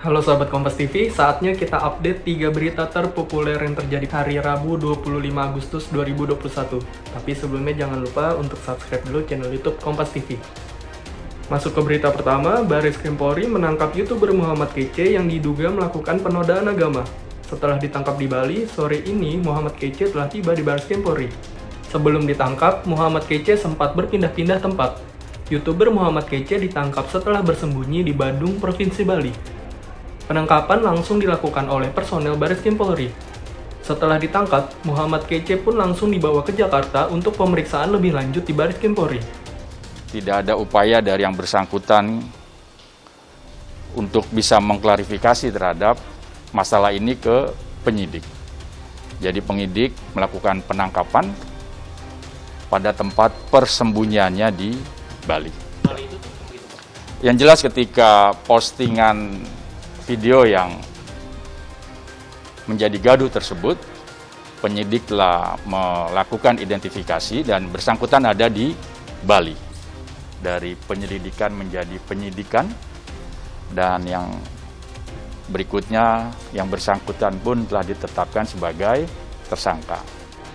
Halo sahabat Kompas TV, saatnya kita update 3 berita terpopuler yang terjadi hari Rabu 25 Agustus 2021. Tapi sebelumnya jangan lupa untuk subscribe dulu channel YouTube Kompas TV. Masuk ke berita pertama, Baris Krim menangkap YouTuber Muhammad Kece yang diduga melakukan penodaan agama. Setelah ditangkap di Bali, sore ini Muhammad Kece telah tiba di Baris Krim. Sebelum ditangkap, Muhammad Kece sempat berpindah-pindah tempat. YouTuber Muhammad Kece ditangkap setelah bersembunyi di Badung, Provinsi Bali. Penangkapan langsung dilakukan oleh personel Baris Krim Polri. Setelah ditangkap, Muhammad Kece pun langsung dibawa ke Jakarta untuk pemeriksaan lebih lanjut di Baris Krim Polri. Tidak ada upaya dari yang bersangkutan untuk bisa mengklarifikasi terhadap masalah ini ke penyidik. Jadi penyidik melakukan penangkapan pada tempat persembunyiannya di Bali. Yang jelas ketika postingan video yang menjadi gaduh tersebut, penyidik telah melakukan identifikasi dan bersangkutan ada di Bali. Dari penyelidikan menjadi penyidikan dan yang berikutnya yang bersangkutan pun telah ditetapkan sebagai tersangka.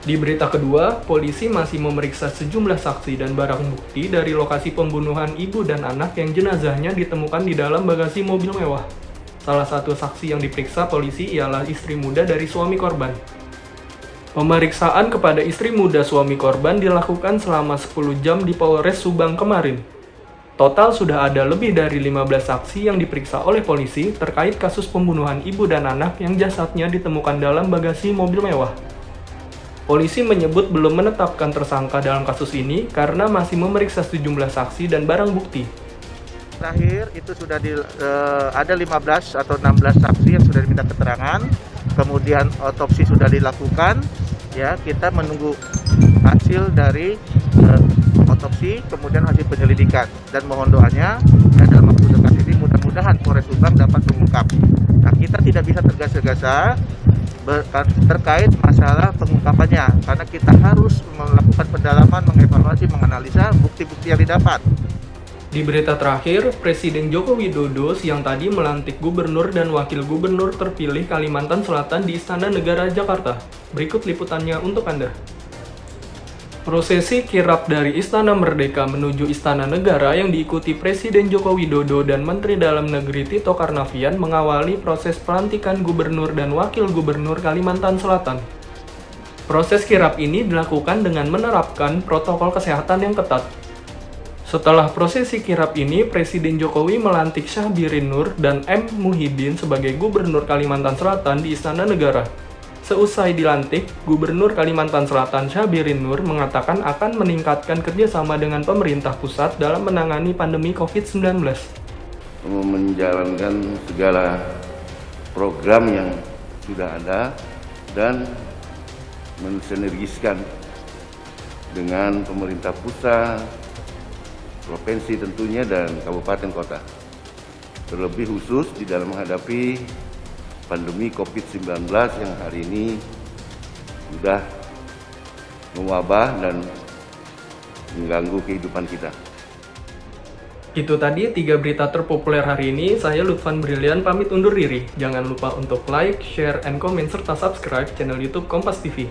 Di berita kedua, polisi masih memeriksa sejumlah saksi dan barang bukti dari lokasi pembunuhan ibu dan anak yang jenazahnya ditemukan di dalam bagasi mobil mewah. Salah satu saksi yang diperiksa polisi ialah istri muda dari suami korban. Pemeriksaan kepada istri muda suami korban dilakukan selama 10 jam di Polres Subang kemarin. Total sudah ada lebih dari 15 saksi yang diperiksa oleh polisi terkait kasus pembunuhan ibu dan anak yang jasadnya ditemukan dalam bagasi mobil mewah. Polisi menyebut belum menetapkan tersangka dalam kasus ini karena masih memeriksa sejumlah saksi dan barang bukti terakhir itu sudah di, uh, ada 15 atau 16 saksi yang sudah diminta keterangan. Kemudian otopsi sudah dilakukan ya. Kita menunggu hasil dari uh, otopsi kemudian hasil penyelidikan. Dan mohon doanya ya, dalam waktu dekat ini mudah-mudahan Polres Subang dapat mengungkap. Nah kita tidak bisa tergesa-gesa terkait masalah pengungkapannya. Karena kita harus melakukan pendalaman, mengevaluasi, menganalisa bukti-bukti yang didapat. Di berita terakhir, Presiden Joko Widodo siang tadi melantik gubernur dan wakil gubernur terpilih Kalimantan Selatan di Istana Negara Jakarta. Berikut liputannya untuk Anda. Prosesi kirap dari Istana Merdeka menuju Istana Negara yang diikuti Presiden Joko Widodo dan Menteri Dalam Negeri Tito Karnavian mengawali proses pelantikan gubernur dan wakil gubernur Kalimantan Selatan. Proses kirap ini dilakukan dengan menerapkan protokol kesehatan yang ketat, setelah prosesi kirap ini, Presiden Jokowi melantik Syahbirin Nur dan M. Muhyiddin sebagai Gubernur Kalimantan Selatan di Istana Negara. Seusai dilantik, Gubernur Kalimantan Selatan Syahbirin Nur mengatakan akan meningkatkan kerjasama dengan pemerintah pusat dalam menangani pandemi COVID-19. Menjalankan segala program yang sudah ada dan mensinergiskan dengan pemerintah pusat, provinsi tentunya dan kabupaten kota. Terlebih khusus di dalam menghadapi pandemi COVID-19 yang hari ini sudah mewabah dan mengganggu kehidupan kita. Itu tadi tiga berita terpopuler hari ini. Saya Lutfan Brilian pamit undur diri. Jangan lupa untuk like, share, and comment serta subscribe channel YouTube Kompas TV.